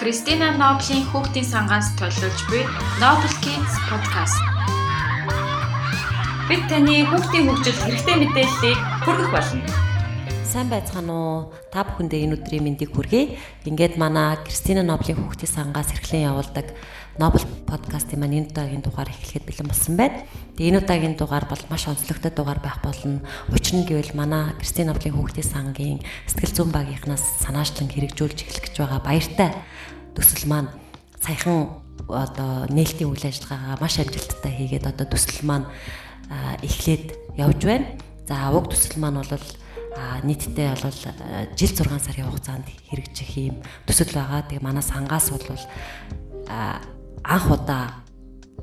Кристина Ноблийн хүүхдийн сангаас төлөвлөж буй Noble Kids podcast. Бид таны хүүхдийн хөгжил хэрэгтэй мэдээллийг хүргэх болно. Сайн байцгаана уу? Та бүхэндээ энэ өдрийн мэндийг хүргэе. Ингээд манай Кристина Ноблийн хүүхдийн сангаас эрхлэн явуулдаг Noble подкастын маань энэ удаагийн дугаар эхлэхэд бэлэн болсон байна. Тэгээ энэ удаагийн дугаар бол маш онцлогтой дугаар байх болно. Учир нь гэвэл манай Кристина Ноблийн хүүхдийн сангийн сэтгэл зүйн багийнхнаас санаачлан хэрэгжүүлж эхлэх гэж байгаа баяртай төсөл маань саяхан одоо нээлтийн үйл ажиллагаагаа маш амжилттай хийгээд одоо төсөл маань эхлээд явж байна. За уг төсөл маань бол нийтдээ бол жил 6 сарын хугацаанд хэрэгжих юм төсөл байгаа. Тэгээ манай сангаас бол анх удаа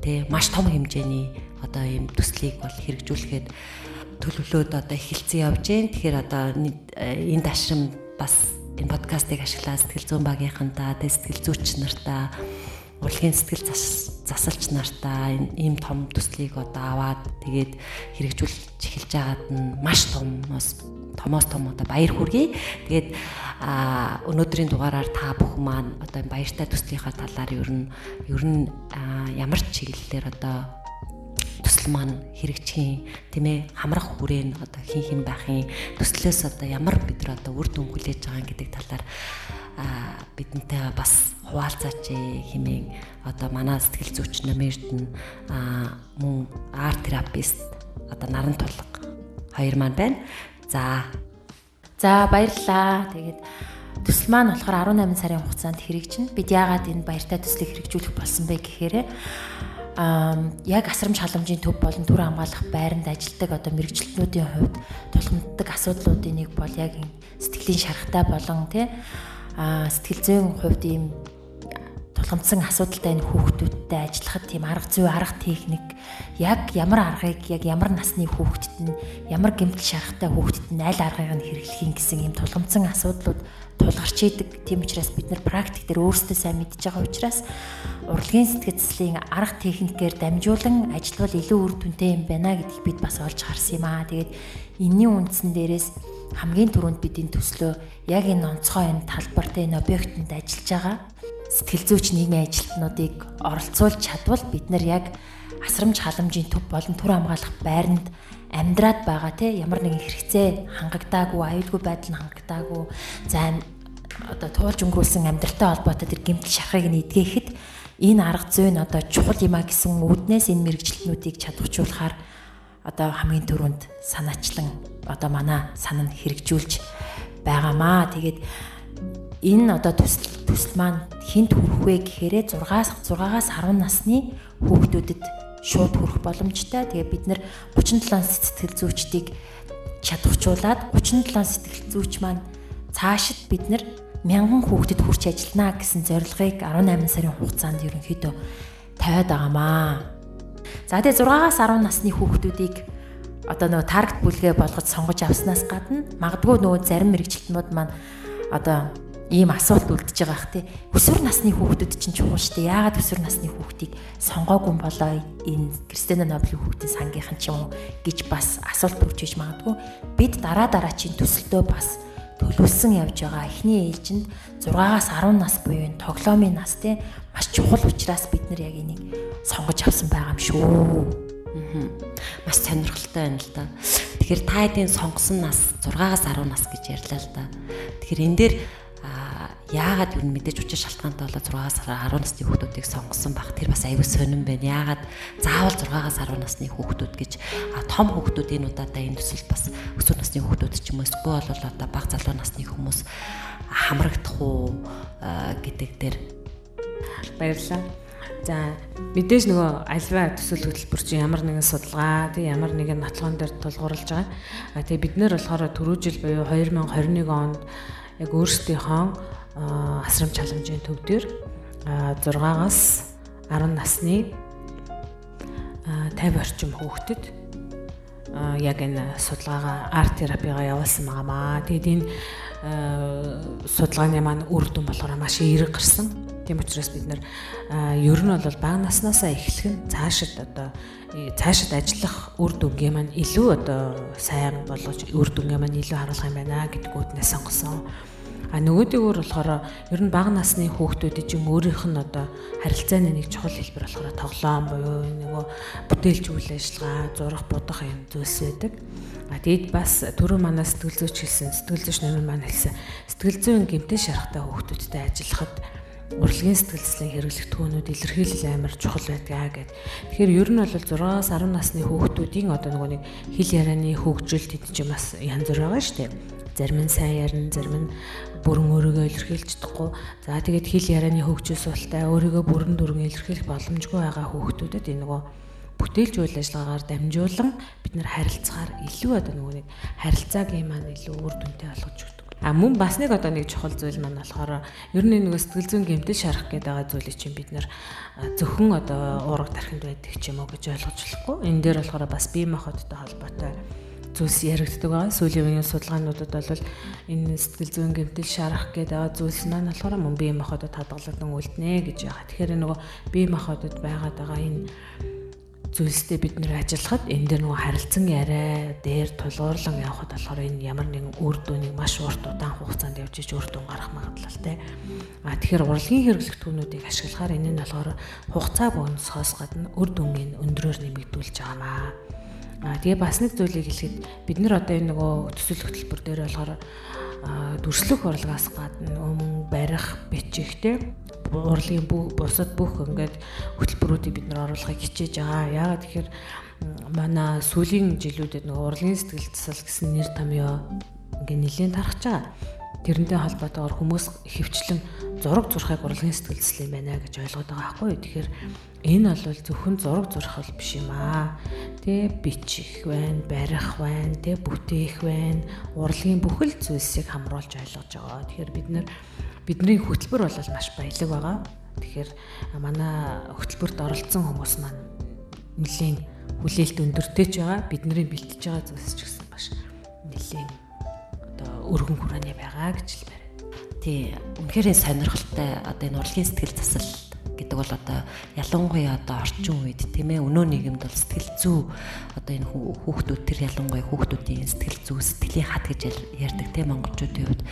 тий маш том хэмжээний одоо ийм төслийг бол хэрэгжүүлэхэд төлөвлөөд одоо эхэлсэн явж байна. Тэгэхээр одоо энэ дашрам бас энэ подкастыг ашиглаад сэтгэл зүйн багийнхантаа сэтгэл зүйч нартаа урлагийн сэтгэл засалч нартаа ийм том төслийг одоо аваад тэгээд хэрэгжүүлж эхэлж байгаад нь маш том томоос том одоо баяр хүргэе. Тэгээд өнөөдрийн дугаараар та бүхэн маань одоо баяртай төслийнхаа талаар ер нь ер нь ямар ч чиглэлээр одоо төсөл маань хэрэгжихийн тийм ээ хамрах хүрээн одоо хин хин байхын төслөөс одоо ямар бид нар одоо үр дүн хүлээж байгаа гэдэг талаар бидэнтэй бас хуваалцаач хэмээн одоо манай сэтгэл зүйч Намэрдэн мөн арт терапист одоо наран тулга хоёр маань байна. За. За баярлалаа. Тэгээд төсөл маань болохоор 18 сарын хугацаанд хэрэгжинэ. Бид яагаад энэ баяртай төслийг хэрэгжүүлэх болсон бэ гэхээр яг асрамж халамжийн төв болон төр хамгаалах байранд ажилладаг одоо мэрэгчлэтнүүдийн хувьд тулгамддаг асуудлуудын нэг бол яг сэтгэлийн шарахтай болон тий а сэтгэл зүйн хувьд ийм тулгамдсан асуудалтай энэ хүүхдүүдтэй ажиллахад тийм арга зүй арга техник яг ямар аргыг яг ямар насны хүүхдэд нь ямар гэмтэл шарахтай хүүхдэд нь аль аргыг нь хэрэглэхийн гэсэн ийм тулгамдсан асуудлууд тулгарч идэг. Тийм учраас бид нар практик дээр өөрсдөө сайн мэдж байгаа учраас урлагийн сэтгцлийн арга техникээр дамжуулан ажиллавал илүү үр дүнтэй юм байна гэдгийг бид бас олж харсан юм аа. Тэгээд энэний үндсэн дээрээс хамгийн түрүүнд бид энэ төслөө яг энэ онцгой энэ талбарт энэ объектэнд ажиллаж байгаа сэтгэл зүйч нийгмийн ажилтнуудыг оролцуулж чадвал бид нар яг асрамж халамжийн төв болон түр хамгаалах байранд амьдраад байгаа тий ямар нэгэн хэрэгцээ хангагдаагүй аюулгүй байдал нь хангагдаагүй за одоо туулж өнгөрүүлсэн амьдралтай холбоотой тэр гэмтэл шарахыг нэдгээхэд энэ арга зүй нь одоо чухал юма гэсэн үүднээс энэ мэрэгчлэнүүдийг чадварчуулахаар одоо хамгийн түрүүнд санаачлан одоо манай санаа хэрэгжүүлж байгаамаа. Тэгээд энэ одоо төсөл төсөл маань хинт хүрэх вэ гэхээрээ 6-аас 6-аас 10 насны хүүхдүүдэд шууд хүрэх боломжтой. Тэгээ бид нэр 37 сэтгэл зүйчдийг чадварчуулаад 37 сэтгэл зүйч маань цаашид бид нэр мянган хүүхдэд хүрч ажиллана гэсэн зорилгыг 18 сарын хугацаанд ерөнхийдөө тавиад байгаамаа. За тэгээ 6-аас 10 насны хүүхдүүдийг одоо нөгөө таргет бүлгээ болгож сонгож авснаас гадна магадгүй нөгөө зарим мэрэгчлэтнүүд маань одоо ийм асуулт үлдэж байгаа хэ. Өсвөр насны хүүхдүүд чинь чухал шүү дээ. Яагаад өсвөр насны хүүхдийг сонгоогүй болоо энэ Кристиана Ноблийн хүүхдийн сангийнхан ч юм уу гэж бас асуулт бүржиж магадгүй. Бид дараа дараачийн төсөлтөө бас төлөвлөсөн явж байгаа эхний ээлжинд 6-аас 10 нас буюу энэ тоглоомын нас те маш чухал учраас бид нар яг энийг сонгож авсан байгаа юм шүү. Маш сонирхолтой байна л да. Тэгэхээр та эдийн сонгосон нас 6-аас 10 нас гэж ярьлаа л да. Тэгэхээр энэ дээр яагаад юу мэдээж учир шалтгаантай болоод 6-аас 10 насны хүүхдүүдийг сонгосон баг тэр бас аюу сонирн байна. Яагаад заавал 6-аас 10 насны хүүхдүүд гэж том хүүхдүүд энэ удаадаа энэ төсөл бас өсвөр насны хүүхдүүд ч юм уу эсвэл бол одоо бага залуу насны хүмүүс хамрагдах уу гэдэг дээр баярлалаа. За мэдээж нөгөө альва төсөл хөтөлбөр чинь ямар нэгэн судалгаа тий ямар нэгэн нотлогон дээр тулгуурлаж байгаа. А тэгээ бид нэр болохоор түрүү жил буюу 2021 онд яг өөрсдийнхөө асрамж халамжийн төв дээр 6-аас 10 насны 50 орчим хүүхдэд яг энэ судалгаагаа арт терапигаа явуулсан байгаамаа. Тэгэд энэ судалгааны маань үр дүн болохоор маш эерэг гарсан. Тийм учраас бид нэр ер нь бол бага наснаасаа эхлэх нь цаашид одоо цаашид ажиллах үр дүнгээ маань илүү одоо сайн болгож үр дүнгээ маань илүү харуулах юм байна гэдгүүднээ сонгосон. А нөгөөдөөгөр болохоор ер нь бага насны хүүхдүүдийн чинь өөрийнх нь одоо харилцааны нэг чухал хэлбэр болохоор тоглоом буюу нөгөө бүтээлч үйл ажиллагаа, зурах, будах юм зүйлс байдаг. А тэгэд бас түрүү манай сэтгэл зүйч хэлсэн, сэтгэл зүйч нэмэр маань хэлсэн. Сэтгэл зүйн гэмтэн шарахтай хүүхдүүдтэй ажиллахад урлагийн сэтгэл зүйн хэрэглэх түүнүүд илэрхийлэл амар чухал байдгаа гэд. Тэгэхээр ер нь бол 6-аас 10 насны хүүхдүүдийн одоо нөгөө нэг хэл ярианы хөгжил тэд чинь бас янз бүр байгаа шүү дээ. Зарим нь сайн ярина, зарим нь бүрэн өөрийгөө илэрхийлж чадахгүй. За тэгээд хэл ярианы хөгжил суултаа өөрийгөө бүрэн дүрэн илэрхийлэх боломжгүй байгаа хүүхдүүдэд энэ нөгөө бүтээлч үйл ажиллагаагаар дамжуулан бид нар харилцахаар илүү одоо нөгөө нэг харилцаагийн маань илүү үр дүнтэй болгож өгдөг. А мөн бас нэг одоо нэг чухал зүйл маань болохоор ер нь нөгөө сэтгэл зүйн гэмтэл шарах гэдэг байгаа зүйлийг чинь бид нар зөвхөн одоо уурга тархинд байдаг ч юм уу гэж ойлгож болохгүй. Энэ дээр болохоор бас бие махбодтой холбоотой зүйлс яригддаг байгаа. Сүүлийн үеийн судалгаануудад бол энэ сэтгэл зүйн гэмтэл шарах гэдэг зүйлс маань болохоор мөн бие махбодод хадгалагдсан үлднэ гэж байгаа. Тэгэхээр нөгөө бие махбодод байгаад байгаа энэ зүйлстэй бид нэр ажиллахад энэ дээр нөгөө харилцан яриа дээр тулгуурлан явхад болохоор энэ ямар нэгэн үр дүнийг маш урт удаан хугацаанд явж иж үр дүн гарах магадлалтай. А тэгэхээр урлагийн хэрэглэх түүнүүдийг ашиглахаар энэ нь болохоор хугацаа бонусхоос гадна үр дүнгийн өндрөөр нэмэгдүүлж байгаамаа. А тэгээ бас нэг зүйлийг хэлэхэд бид нар одоо энэ нөгөө төсөл хөтөлбөр дээр болохоор дүрслэх урлагаас гадна өмнө барих, бичих те урлагийн бусад бүх ингээд хөтөлбөрүүдийг бид нар оруулахыг хичээж байгаа. Яагаад тэгэхээр манай сүүлийн жилүүдэд нөгөө урлагийн сэтгэл засал гэсэн нэр томьёо ингээд нэлээд тархаж байгаа. Тэрнтэй холбоотойгоор хүмүүс хөвчлэн зураг зурхайг урлагийн сэтгэл засал юм байна гэж ойлгоод байгаа байхгүй. Тэгэхээр энэ бол зөвхөн зураг зурх бол биш юм аа. Тэ бичих байна, барих байна, тэ бүтээх байна. Урлагийн бүхэл зүйлсийг хамруулж ойлгож байгаа. Тэгэхээр бид нар бидний хөтөлбөр бол маш баялаг байгаа. Тэгэхээр манай хөтөлбөрт оролцсон хүмүүс маань нэлийн хүлээлт өндөртэй ч байгаа. Бидний бэлтэж байгаа зүйлс ч гэсэн маш нэлийн одоо өргөн хүрээний байгаа гэж хэлмээр. Тий, үнэхээр сонирхолтой одоо энэ урлагийн сэтгэл засал гэдэг бол одоо ялангуяа одоо орчин үед тийм ээ өнөө нийгэмд бол сэтгэл зүй одоо энэ хүүхдүүд тэр ялангуяа хүүхдүүдийн сэтгэл зүй сэтгэлийн хат гэж ярьдаг тийм монголчуудын хувьд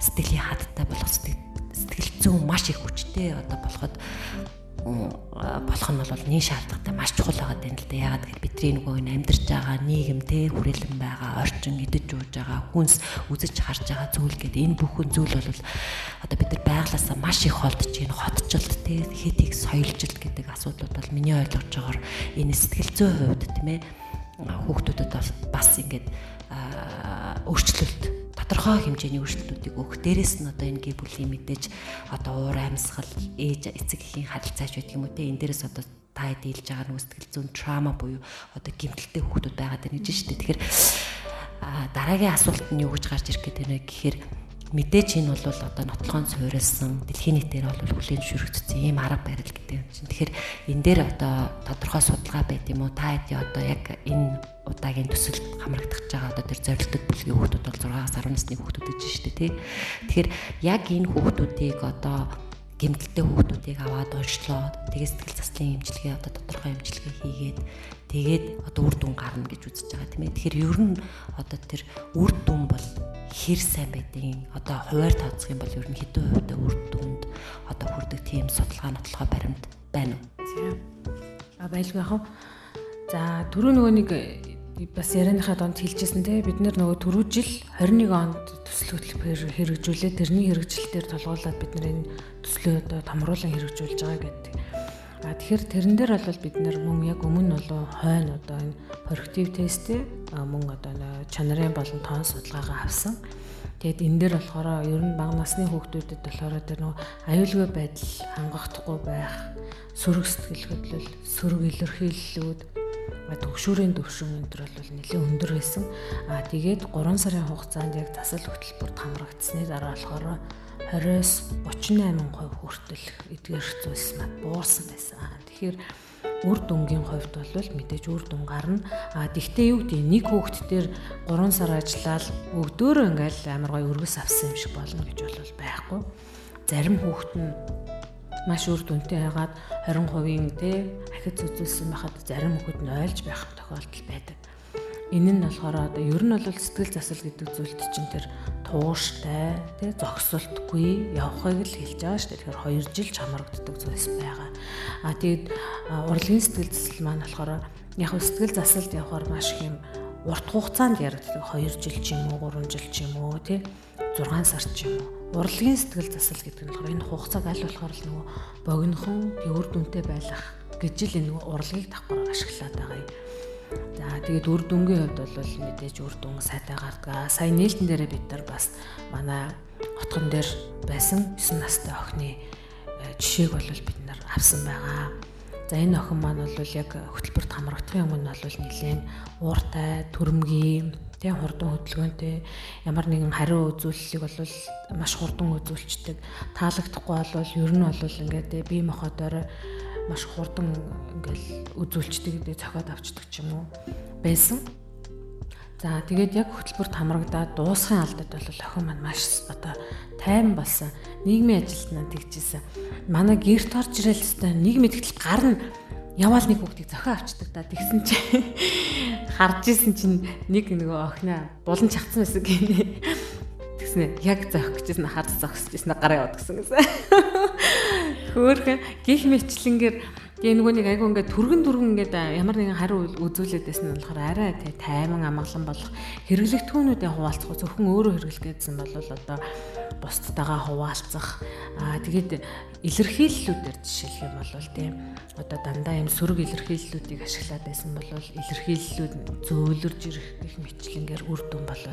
сэтгэлийн хаттай болох сэтгэл зүй маш их хүчтэй одоо болоход болох нь бол нийн шаардлагатай маш чухал байгаа юм л да. Ягаад гэвэл бидний нөгөө амьдарч байгаа нийгэм те хүрээлэн байгаа, орчин идэж ууж байгаа, хүнс үзэж харж байгаа зүйл гэдэг энэ бүхэн зүйл бол одоо бид нар байглаасаа маш их холдож байна. Хотчлт те хэтийг соёлжилт гэдэг асуудлууд бол миний ойлгож байгаагаар энэ сэтгэл зүйн хувьд тийм ээ хүүхдүүдэд бас ингээд өөрчлөлт тодорхой хэмжээний өөрчлөлтүүдийг өгөх. Дээрээс нь одоо энэ гэр бүлийн мэдээж одоо уур амьсгал, ээж эцэг эхийн харилцаач байдаг юм уу те. Энэ дээрээс одоо та дийлж байгаа нүсгэл зүүн трама буюу одоо гэмтэлтэй хүүхдүүд байгаад байна гэж шүү дээ. Тэгэхээр дараагийн асуулт нь юу гэж гарч ирэх гэдэг вэ гэхээр мэдээч энэ бол одоо нотлохоон суурилсан дэлхийн нийтээр бол хүлээн зөвшөөрөгдсөн ийм арга барил гэдэг юм чинь. Тэгэхээр энэ дээр одоо тодорхой судалгаа байт юм уу? Та хэд одоо яг энэ удаагийн төсөлд хамрагдах байгаа одоо тэр зорилттой бүлгийн хүүхдүүд бол 6-аас 10 насны хүүхдүүд гэж шүү дээ тий. Тэгэхээр яг энэ хүүхдүүдийг одоо гэмтэлтэй хүүхдүүдийг аваад уншлоо. Тэгээ сэтгэл заслын эмчилгээ одоо тодорхой эмчилгээ хийгээд тэгээд одоо үр дүн гарна гэж үзэж байгаа тийм ээ. Тэгэхээр ер нь одоо тэр үр дүн бол хэр сайн байдгийг одоо хуваар тооцох юм бол ер нь хэдэн хувьтай үр дүнд одоо хүрдэг тийм судалгаа нотлохоо баримт байна уу? А байлгүй яах вэ? За түрүү нөгөө нэг бас ярианыхаа донд хэлжсэн те бид нар нөгөө түрүү жил 21 онд төсөл хөтөлбөр хэрэгжүүлээ тэрний хэрэгжилтээр толгуурлаад бид нар энэ төслөө одоо томруулан хэрэгжүүлж байгаа гэдэг. А тэгэхээр тэрэн дээр бол бид нар мөн яг өмнө болоо хойно одоо энэ productive test мөн одоо чанарын болон тоон судалгаагаа авсан. Тэгэд энэ дээр болохоор ер нь бага насны хүүхдүүдэд болохоор тэр нөгөө аюулгүй байдал хангахдахгүй байх, сөрөг сэтгэл хөдлөл, сөрөг илэрхийллүүд төгшүүрийн төвшин өндөр бол нэлээд өндөр байсан. Аа тэгээд 3 сарын хугацаанд яг засал хөтөлбөрт хамрагдсны дараа болохоор 20-с 38% хүртэл эдгээр зүйлс мад буурсан байсан. Тэгэхээр үр дүнгийн хувьд бол мэдээж үр дүн гарна. А тэгтээ юу гэдэг нэг хүүхэд дээр 3 сар ажиллаад өгдөөрөө ингээл амар гой өргөс авсан юм шиг болно гэж бол байхгүй. Зарим хүүхэд нь маш үр дүнтэй байгаад 20%-ийн тэ ахиц үзүүлсэн байхад зарим хүүхэд нь ойлж байх тохиолдол байдаг. Энэ нь болохоор одоо ер нь бол сэтгэл засал гэдэг зүйлд чинь тэр тууштай тий зогсолтгүй явахыг л хэлж байгаа шүү дээ. Тэгэхээр 2 жил чамрагддаг зүйлс байгаа. А тэгээд урлагийн сэтгэл засал маань болохоор яг сэтгэл засалд явахаар маш их юм урт хугацаанд яригддаг 2 жил ч юм уу 3 жил ч юм уу тий 6 сар ч юм уу урлагийн сэтгэл засал гэдэг нь болохоор энэ хугацааг аль болохоор л нөгөө богинохон төвөр дүнтэй байх гэж л энэ нөгөө урлагийг давхар ашиглаад байгаа юм. За тэгээд үр дүнгийн хувьд бол мэдээж үр дүн сайтай гардаг. Сая нээлтэн дээрээ бид нар бас манай хотгон дээр байсан 9 настай охины э, жишээг бол бид нар авсан байгаа. За энэ охин маань бол яг хөтөлбөрт хамрагдахын өмнө бол нэлээд ууртай, төрөмгийн, тэг хурдан хөдөлгөөнтэй ямар нэгэн хариу үзүүлэлийг бол маш хурдан үзүүлчдэг. Таалагдахгүй бол ер нь бол ингээд бие махбодоор маш хурдан ингээл үзүүлчдэг гэдэг зохиод авчдаг ч юм уу байсан. За тэгээд яг хөтөлбөрт хамрагдаад дуусхын алдад бол охин маань маш одоо тайван болсон. Нийгмийн ажилтнаа тэгжсэн. Манай гэрт орж ирэл хэвээр нийгмийн тэгтэл гар нь яваал нэг хүүхдийг зохио авчдаг да тэгсэн чи харж исэн чинь нэг нөгөө охиноо булан чагцсан байсан гинэ. Тэгснэ яг зохих гэжсэн харж зогсчихсэн гараа яваад гисэн гэсэн. Хөөхөн гих мэтлэнгээр тэгээ нөгөө нэг айгу ингээд түргэн түргэн ингээд ямар нэгэн хариу үзүүлээд байсан нь болохоор арай тайман амгалан болох хэрэглэгдэхүүнүүдээ хуваалцах зөвхөн өөрөө хэрэглэх гэсэн бол одоо бусдтайгаа хуваалцах аа тэгээд илэрхийллүүдээр жишээлх юм бол тий одоо дандаа юм сөрөг илэрхийллүүдийг ашиглаад байсан бол илэрхийллүүд зөөлөрж ирэх гих мэтлэнгээр үр дүн бол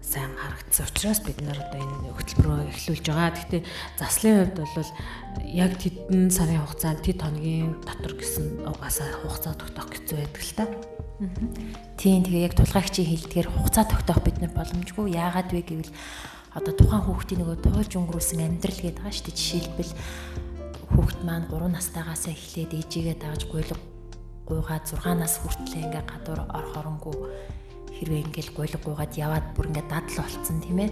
сайн харагдсан учраас бид нар одоо энэ хөтөлбөрөө эхлүүлж байгаа. Гэхдээ заслын хувьд бол яг тэдэн сарын хугацаанд тэд хоногийн дотор гэсэн угаасаа хугацаа тогтоох гэсэн байдаг л та. Тийм тэгээ яг тулгаагчийн хэлдгээр хугацаа тогтоох бид нар боломжгүй. Яагаад вэ гэвэл одоо тухайн хүүхдийн нөгөө туулж өнгөрүүлсэн амьдрал гэдэг байгаа шүү дээ. Жишээлбэл хүүхд маань 3 настайгаас эхлээд ээжигээ дааж гуйлга гуйгаад 6 нас хүртлээр ингээ гадуур орох оронгүй хэрвээ ингээл гуйлга гуугаад яваад бүр ингээд дадал болцсон тийм ээ.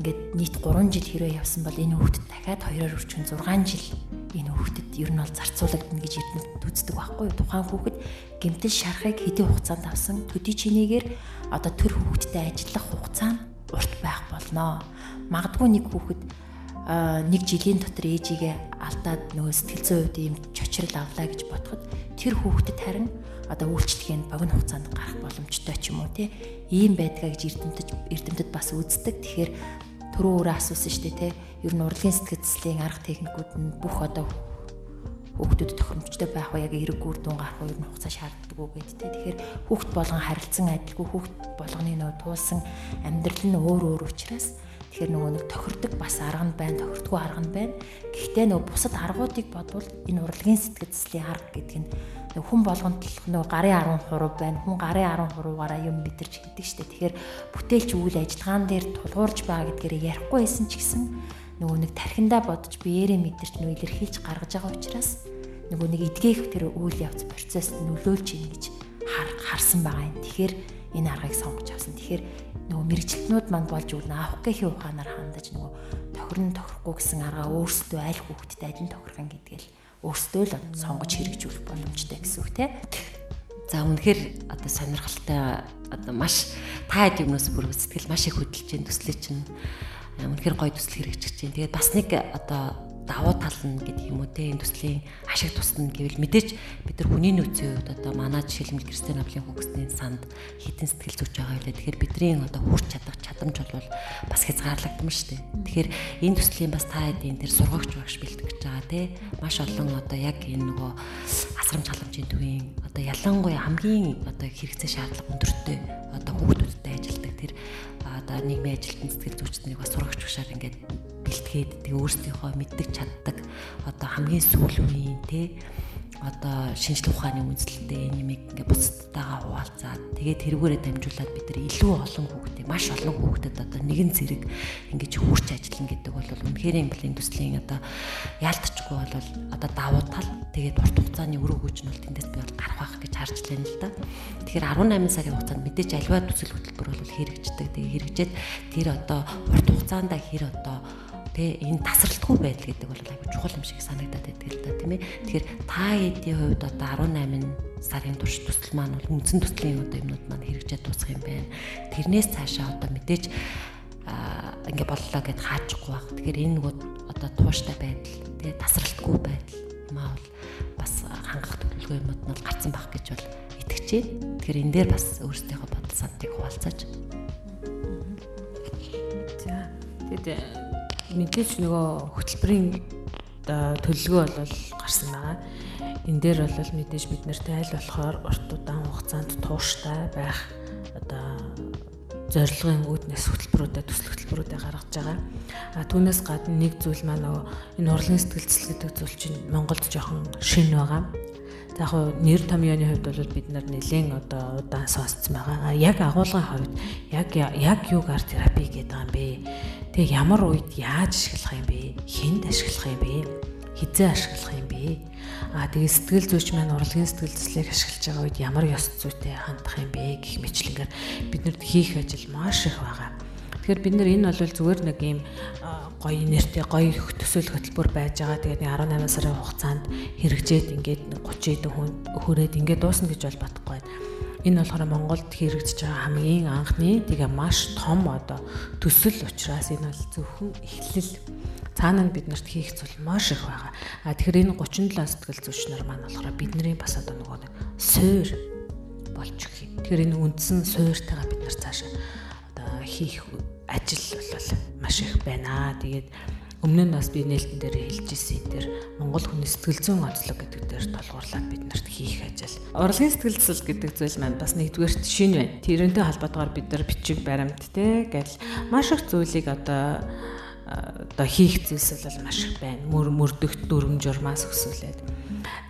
Ингээд нийт 3 жил хэрвээ явсан бол энэ хүүхдэд дахиад 2-оор үрчэн 6 жил энэ хүүхдэд ер нь бол зарцуулагдана гэж эрдэнэт үздэг байхгүй? Тухайн хүүхэд гэмтэл шарахыг хэдийн хугацаанд авсан төдий чинээгээр одоо төр хүүхэдтэй ажиллах хугацаа нь урт байх болноо. Магадгүй нэг хүүхэд нэг жилийн дотор ээжигээ алдаад нөгөө сэтгэл зүйн үед ийм чочрол авлаа гэж бодоход тэр хүүхдэд харин одоо үйлчлэгийг богино хугацаанд гарах боломжтой ч юм уу тий ийм байдгаа гэж эрдэмтэд эрдэмтэд бас үздэг. Тэгэхээр түрүү өөрөө асуусан шүү дээ тий ер нь урлагийн сэтгэл зүйн арга техникүүд нь бүх одоо хүүхдүүд тохиромжтой байх уу яг эрэг үр дүн гарах уу ер нь хугацаа шаарддаг уу гэд тэ. Тэгэхээр хүүхд болгон харилцан адилгүй хүүхд болгоны нөө туулсан амьдрал нь өөр өөр учраас Тэгэхээр нөгөө нэг тохирдог бас арга нь байна, тохирдгүй арга нь байна. Гэхдээ нөгөө бусад аргуудыг бодвол энэ урлагийн сэтгэл зүйн арга гэдэг нь хүн болгонд нөгөө гарын 10% байна. Хүн гарын 10%-аараа юм мэдэрч хийдэг штэ. Тэгэхээр бүтээлч үйл ажиллагаан дээр тулгуурж байгаа гэдгээрээ ярихгүй байсан ч гэсэн нөгөө нэг тархиндаа бодож биеэрээ мэдэрч нөгөө илэрхийлж гаргаж байгаа учраас нөгөө нэг эдгээх тэр үйл явц процесс нөлөөлж ийн гэж харсан байгаа юм. Тэгэхээр энэ аргыг сонгож авсан. Тэгэхээр нөгөө мэрэгчлэнүүд манд болж юу наах гэхийн ухаанаар хандаж нөгөө тохирн тохирохгүй гэсэн аргаа өөрсдөө аль хүүхдэд аль нь тохирхон гэдгээл өөрсдөө л сонгож хэрэгжүүлэх боломжтой гэсэн үг тийм. За үнэхээр одоо сонирхолтой одоо маш таад юмнаас бүр сэтгэл маш их хөдөлж, төслөж чинь үнэхээр гой төсөл хэрэгжиж чинь. Тэгээд бас нэг одоо давуу тал нь гэдэг юм уу те энэ төслийн ашиг тусна гэвэл мэдээж бид нар хүний нөөцийн хувьд одоо манай жишээлбэл Кристиан Авлын хүүхдийн санд хитэн сэтгэл зүйч байгаа байлаа. Тэгэхээр бидний одоо хүрч чадах чадамж бол бас хязгаарлагдсан шүү дээ. Тэгэхээр энэ төслийн бас та хэдийн тэр сургагч багш бэлтгэж байгаа те маш олон одоо яг энэ нөгөө асрамж халамжийн төвийн одоо ялангуяа хамгийн одоо хэрэгцээ шаардлага өндөртэй одоо хүүхдүүдтэй ажилладаг тэр одоо нийгмийн ажилтны сэтгэл зүйч нарыг бас сургагч багшаар ингээд бэлтгээд тэгээ өөрсдийнхөө мэддэг чаддаг одоо хамгийн сүүл үеийн те одоо шинжлэх ухааны үндэслэлтэй нэмийг ингээ бусдтайгаа хуваалцаад тэгээд тэрүүгээрээ дамжуулаад бид нар илүү олон хүүхдээ маш олон хүүхдэд одоо нэгэн зэрэг ингэж хурц ажиллана гэдэг бол үнэхээр бол индустрийн одоо яалтчгүй бол одоо давуу тал тэгээд урт хугацааны өрөө гүйж нь бол тэндээс би бол гарах байх гэж харж байна л да. Тэгэхээр 18 сарын хугацаанд мэдээж альва төсөл хөтөлбөр бол хэрэгждэг. Тэгээд хэрэгжээд тэр одоо урт хугацаанд хэр одоо Тэ энэ тасралтгүй байдал гэдэг бол айгүй чухал юм шиг санагдаад байдаг л да тийм ээ. Тэгэхээр та эдийн хувьд одоо 18 сарын турш төсөл маань бол үндсэн төслийн одоо юмнууд маань хэрэгжээд дуусах юм байна. Тэрнээс цаашаа одоо мэдээж ингээ боллоо гэд хаажихгүй баг. Тэгэхээр энэ нөгөө одоо тууштай байдал тэгээ тасралтгүй байдал юм аа бол бас хангах төлөвлөгөө юмуд нь гарсан байх гэж бол итгэж байна. Тэгэхээр энэ дээр бас өөрсдийнхөө бодол сандыг хуваалцаж. За тэгээд мэдээж нөгөө хөтөлбөрийн төлөвлөгөө бол гарсан байгаа. Энэ дээр бол мэдээж бид нарт аль болохоор урт удаан хугацаанд тууштай байх одоо зорилгын үүднээс хөтөлбөрүүдэд төсөл хөтөлбөрүүдэд гаргаж байгаа. А түүнээс гадна нэг зүйл маань нөгөө энэ урлын сэтгэлцэл гэдэг зүйл чинь Монголд жоохон шин байгаа. Яг хуу нэр томьёоны хувьд бол бид нар нэлээд одоо удаан сонсцсон байгаа. Яг агуулгын хувьд яг яг юг арт терапи гэдэг юм бэ? Тэг ямар үед яаж ашиглах юм бэ? Хэнд ашиглах юм бэ? Хизээ ашиглах юм бэ? Аа тэгээ сэтгэл зүйч маань урлагийн сэтгэл зүйслийг ашиглаж байгаа үед ямар ёс зүйтэй хандах юм бэ гэх мэтлэнгээр биднэрт хийх ажил маш их байгаа. Тэгэхээр бид нар энэ бол зүгээр нэг юм гоё нэртэй гоё төсөөл хөтөлбөр байж байгаа. Тэгээд 18 сарын хугацаанд хэрэгжээд ингээд 30 хүн хүрээд ингээд дуусна гэж бол бодохгүй байна. Энэ болохоор Монголд хэрэгжиж байгаа хамгийн анхны тэгээ маш том одоо төсөл учраас энэ бол зөвхөн эхлэл цаана нь бид нарт хийх зүйл маш их байгаа. А тэгэхээр энэ 37 сэтгэл зүйч нар маань болохоор бидний бас одоо нөгөө нэг суур болж өгөх юм. Тэгэхээр энэ үндсэн суурьтайгаа бид нар цаашаа хийх ажил бол маш их байна. Тэгээд өмнө нь бас би нээлтэн дээр хэлж ирсэн энэ дээр Монгол хүний сэтгэл зүйн онцлог гэдэг дээр толгуурлаад бид нарт хийх ажил. Урлагийн сэтгэл зүйн гэдэг зүйл маань бас нэгдүгээрт шинэ байна. Тэрнтэй холбоотойгоор бид нар бичиг баримт те гэл маш их зүйлийг одоо одоо хийх зүйлс бол маш их байна. Мөр мөрдөгт дүрм журмаас өсвөлээд.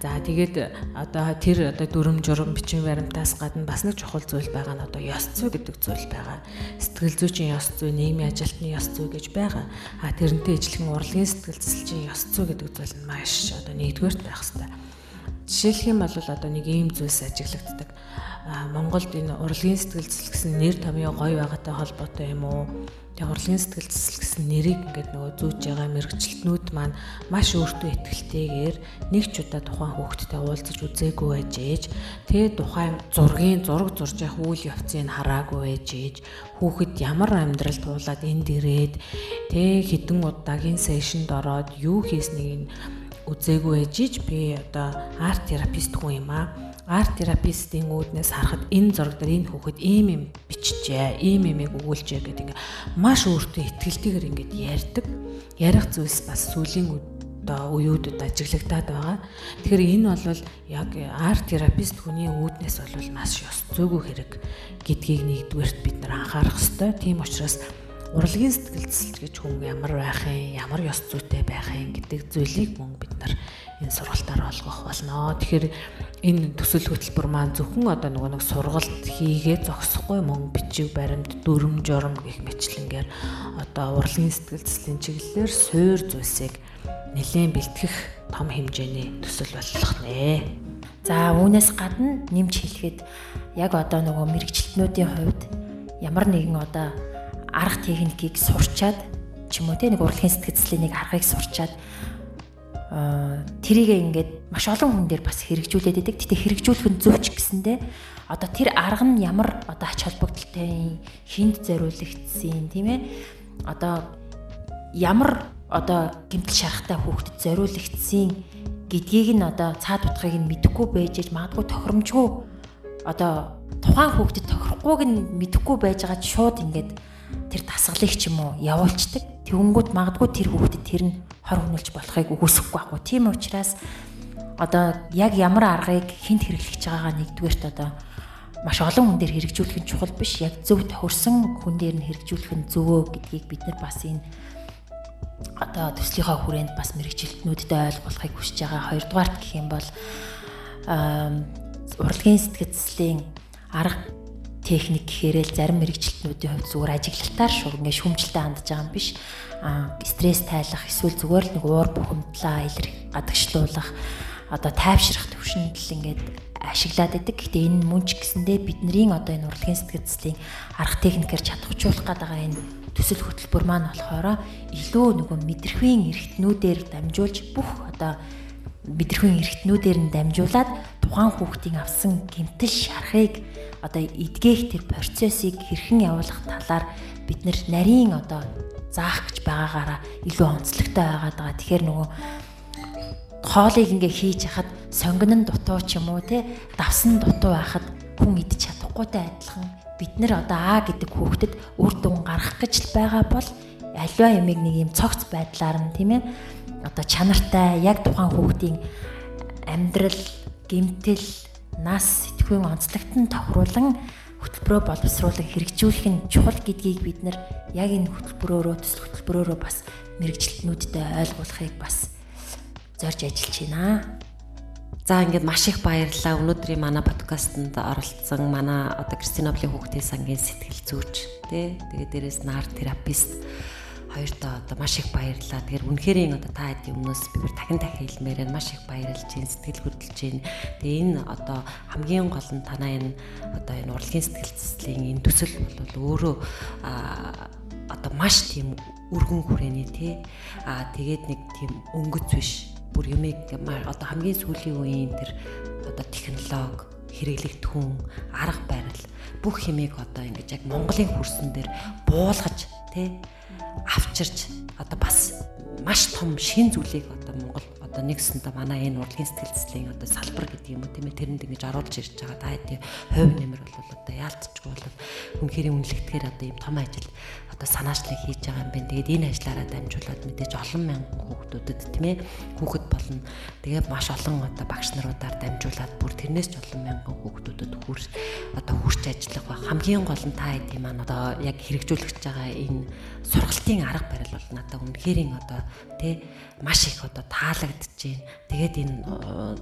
За тэгээд одоо тэр одоо дүрм журм бичвэн баримтаас гадна бас нэг чухал зүйл байгаа нь одоо ёс зүй гэдэг зүйл байгаа. Сэтгэл зүйчийн ёс зүй, нийгмийн ажилтны ёс зүй гэж байгаа. А тэрнтэй ижилхэн урлагийн сэтгэл зүйчийн ёс зүй гэдэг зүйл нь маш одоо нэгдүгээрт байх хэрэгтэй. Жишээлх юм бол одоо нэг ийм зүйлс ажиглагддаг. Монголд энэ урлагийн сэтгэл зүйч гэсэн нэр томьёо гоё байгаатай холбоотой юм уу? Тэгээ урлагийн сэтгэл зүйсэл гэсэн нэрийг ингээд нөгөө зүүж байгаа мэрэгчлэтнүүд маань маш өөртөө ихтэйгээр нэг ч удаа тухайн хүүхдтэй уулзаж үзээгүй байж ээж. Тэгээ тухайн зургийн зураг зурж явах үйл явцыг хараагүй байж ээж. Хүүхэд ямар амьдрал туулаад энд ирээд тэгээ хідэн удаагийн сешнд ороод юу хийснийг үзээгүй байж ээж. Би одоо арт терапист хүн юм аа арт терапистийн үүднээс харахад энэ зураг дээр энэ хүүхэд ийм юм биччихэ, ийм юмыг өгүүлжээ гэдэг ингээ маш өөртөө ихтгэлтэйгээр ингээд ярьдаг. Ярих зүйлс бас сүүлийн одоо үеүүдэд ажиглагдаад байгаа. Тэгэхээр энэ бол яг арт терапист хүний үүднээс бол маш ёс зүйгүй хэрэг гэдгийг нэгдүгээрт бид нар анхаарах ёстой. Тийм учраас урлагийн сэтгэл зүйч гэж хүн ямар байх юм, ямар ёс зүйтэй байх юм гэдэг зүйлийг мөн бид нар энэ сургалтаар олгох болно. Тэгэхээр энэ төсөл хөтөлбөр маань зөвхөн одоо нөгөө нэг сургалт хийгээ зогсохгүй мөн бичиг баримт, дүрм журм гэх мэтлэнгээр одоо урлагийн сэтгэл зүйн чиглэлээр суур зүйлсийг нэлээд бэлтгэх том хэмжээний төсөл болох нэ. За үүнээс гадна нэмж хэлэхэд яг одоо нөгөө мэрэгчлэтнүүдийн хувьд ямар нэгэн одоо арга техникийг сурчаад ч юм уу те нэг урлагийн сэтгэцлийн нэг аргыг сурчаад тэрийг ингээд маш олон хүн дээр бас хэрэгжүүлээд идэг. Гэтэ хэрэгжүүлэх нь зөв ч гэсэндээ одоо тэр арга нь ямар одоо ач холбогдолтой хинд зориулагдсан тийм ээ. Одоо ямар одоо гэмтэл шарахтай хүүхдэд зориулагдсан гэдгийг нь одоо цаад утгыг нь мэдэхгүй байж магадгүй тохиромжгүй одоо тухайн хүүхдэд тохирохгүйг нь мэдэхгүй байж байгаа шууд ингээд тэр дасгалыг ч юм уу явуулцдаг. Тэвнгүүд магадгүй тэр хүүхдэд тэр нь хор хөнөөлж болохыг үгүйсэхгүй байхгүй. Тийм учраас одоо яг ямар аргыг хинт хэрэглэж байгаагаа нэгдүгээрт одоо маш олон хүн дээр хэрэгжүүлэх нь чухал биш. Яг зөв тохирсон хүн дээр нь хэрэгжүүлэх нь зөвөө гэдгийг бид нар бас энэ одоо төслийнхаа хүрээнд бас мэрэгчлэтнүүдэд ойлгуулахыг хүсэж байгаа. Хоёрдугаарт гэх юм бол урлагийн сэтгцлийн арга техник гэхээрээ зарим мэрэгчлэтнүүдийн хувьд зүгээр ажиглалтаар шууд ингээ шүмжлэлтэй хандж байгаа юм биш. Аа стресс тайлах эсвэл зүгээр л нэг уур бухимдлаа илэрх гадагшлуулах одоо тайвшрах төвшөнд л ингээд ашиглаад идэг. Гэтэ энэ мөн ч гэсэндээ бидний одоо энэ урлагийн сэтгэцлийн арга техникээр чадахжуулах гэдэг энэ төсөл хөтөлбөр маань болохоор илүү нөгөө мэдрэхүйн эрхтнүүдээр дамжуулж бүх одоо мэдрэхүйн эрхтнүүдээр нь дамжуулаад тухайн хүүхдийн авсан гэмтэл шарахыг одоо эдгээх тэр процессыг хэрхэн явуулах талаар бид нарийн одоо заах гэж байгаагаараа илүү онцлогтой байгаад байгаа. Тэгэхээр нөгөө хоолыг ингээ хийж хахад сонгон нь дутуу ч юм уу те давсан дутуу байхад хүн идэж чадахгүйтэй адилхан бид нэр одоо аа гэдэг хүүхдэд үр дүн гаргах гэж л байгаа бол аливаа ямиг нэг юм цогц байдлаар нь тийм ээ одоо чанартай яг тухайн хүүхдийн амьдрал гэмтэл нас сэтгүүн онцлогтон тохируулан хөтөлбөрөө боловсруулан хэрэгжүүлэх нь чухал гэдгийг бид нар яг энэ хөтөлбөрөөрөө төсөл хөтөлбөрөөрөө бас мэрэгчлэтнүүдэд ойлгуулахыг бас зорж ажиллаж байна. За ингээд маш их баярлалаа. Өнөөдрийн манай подкастт оролцсон манай одоо Кристиноблийн хүүхдийн сангийн сэтгэл зүйч тий тэгээд дээрэс нар терапист хоёртоо одоо маш их баярлалаа. Тэгэхээр үнэхэрийн одоо та хэдийн өмнөөс би бүр дахин дахин хэлмээр маш их баярлж байна. Сэтгэл хөдлөж байна. Тэгээ энэ одоо хамгийн гол нь танаа энэ одоо энэ урлагийн сэтгэл зүйслийн энэ төсөл бол өөрөө одоо маш тийм өргөн хүрээний тий. Аа тэгээд нэг тийм өнгөц биш. Бүр юмэг одоо хамгийн сүүлийн үеийн тэр одоо технологи хэрэглэгдэхүүн арга барил бүх хэмээг одоо ингэж яг Монголын хөрсөн дээр буулгаж тий авчирч одоо бас маш том шин зүйлийг одоо Монгол одоо нэгсэндээ манай энэ урлагийн сэтгэл зүйн одоо салбар гэдэг юм уу тийм ээ тэрэнд ингэж оруулж ирж байгаа та хэдийн хувь нэмэр бол одоо яалтчгүй бол үнэхээр үнэлэгдэхээр одоо ийм том ажил одоо санаачлаг хийж байгаа юм байна. Тэгээд энэ ажлаараа дамжуулаад мэдээж олон мянган хүүхдүүдэд тийм ээ хүүхэд болно. Тэгээд маш олон одоо багш наруудаар дамжуулаад бүр тэрнээс ч олон мянган хүүхдүүдэд хүрч одоо хүрч ажиллах ба хамгийн гол нь та хэдийн маань одоо яг хэрэгжүүлэгч байгаа энэ сургалтын арга барил бол надад үнэхэрийн одоо тий маш их одоо таалагдж байна. Тэгээд энэ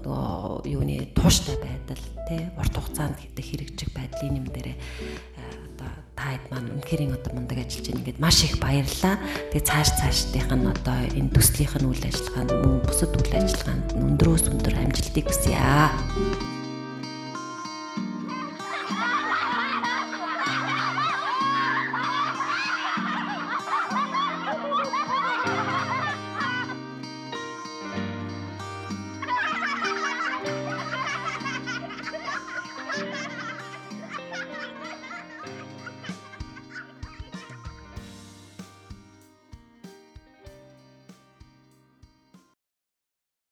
нөгөө юуны тууштай байдал тий урт хугацаанд гэдэг хэрэгжих байдлын юм дээрээ одоо та хэд маань үнэхэрийн одоо мундаг ажиллаж байна ингээд маш их баярлалаа. Тэгээд цааш цаашдынх нь одоо энэ төслийнх нь үйл ажиллагаанд бусад үйл ажиллагаанд өндрөөс өндөр амжилтыг хүсье.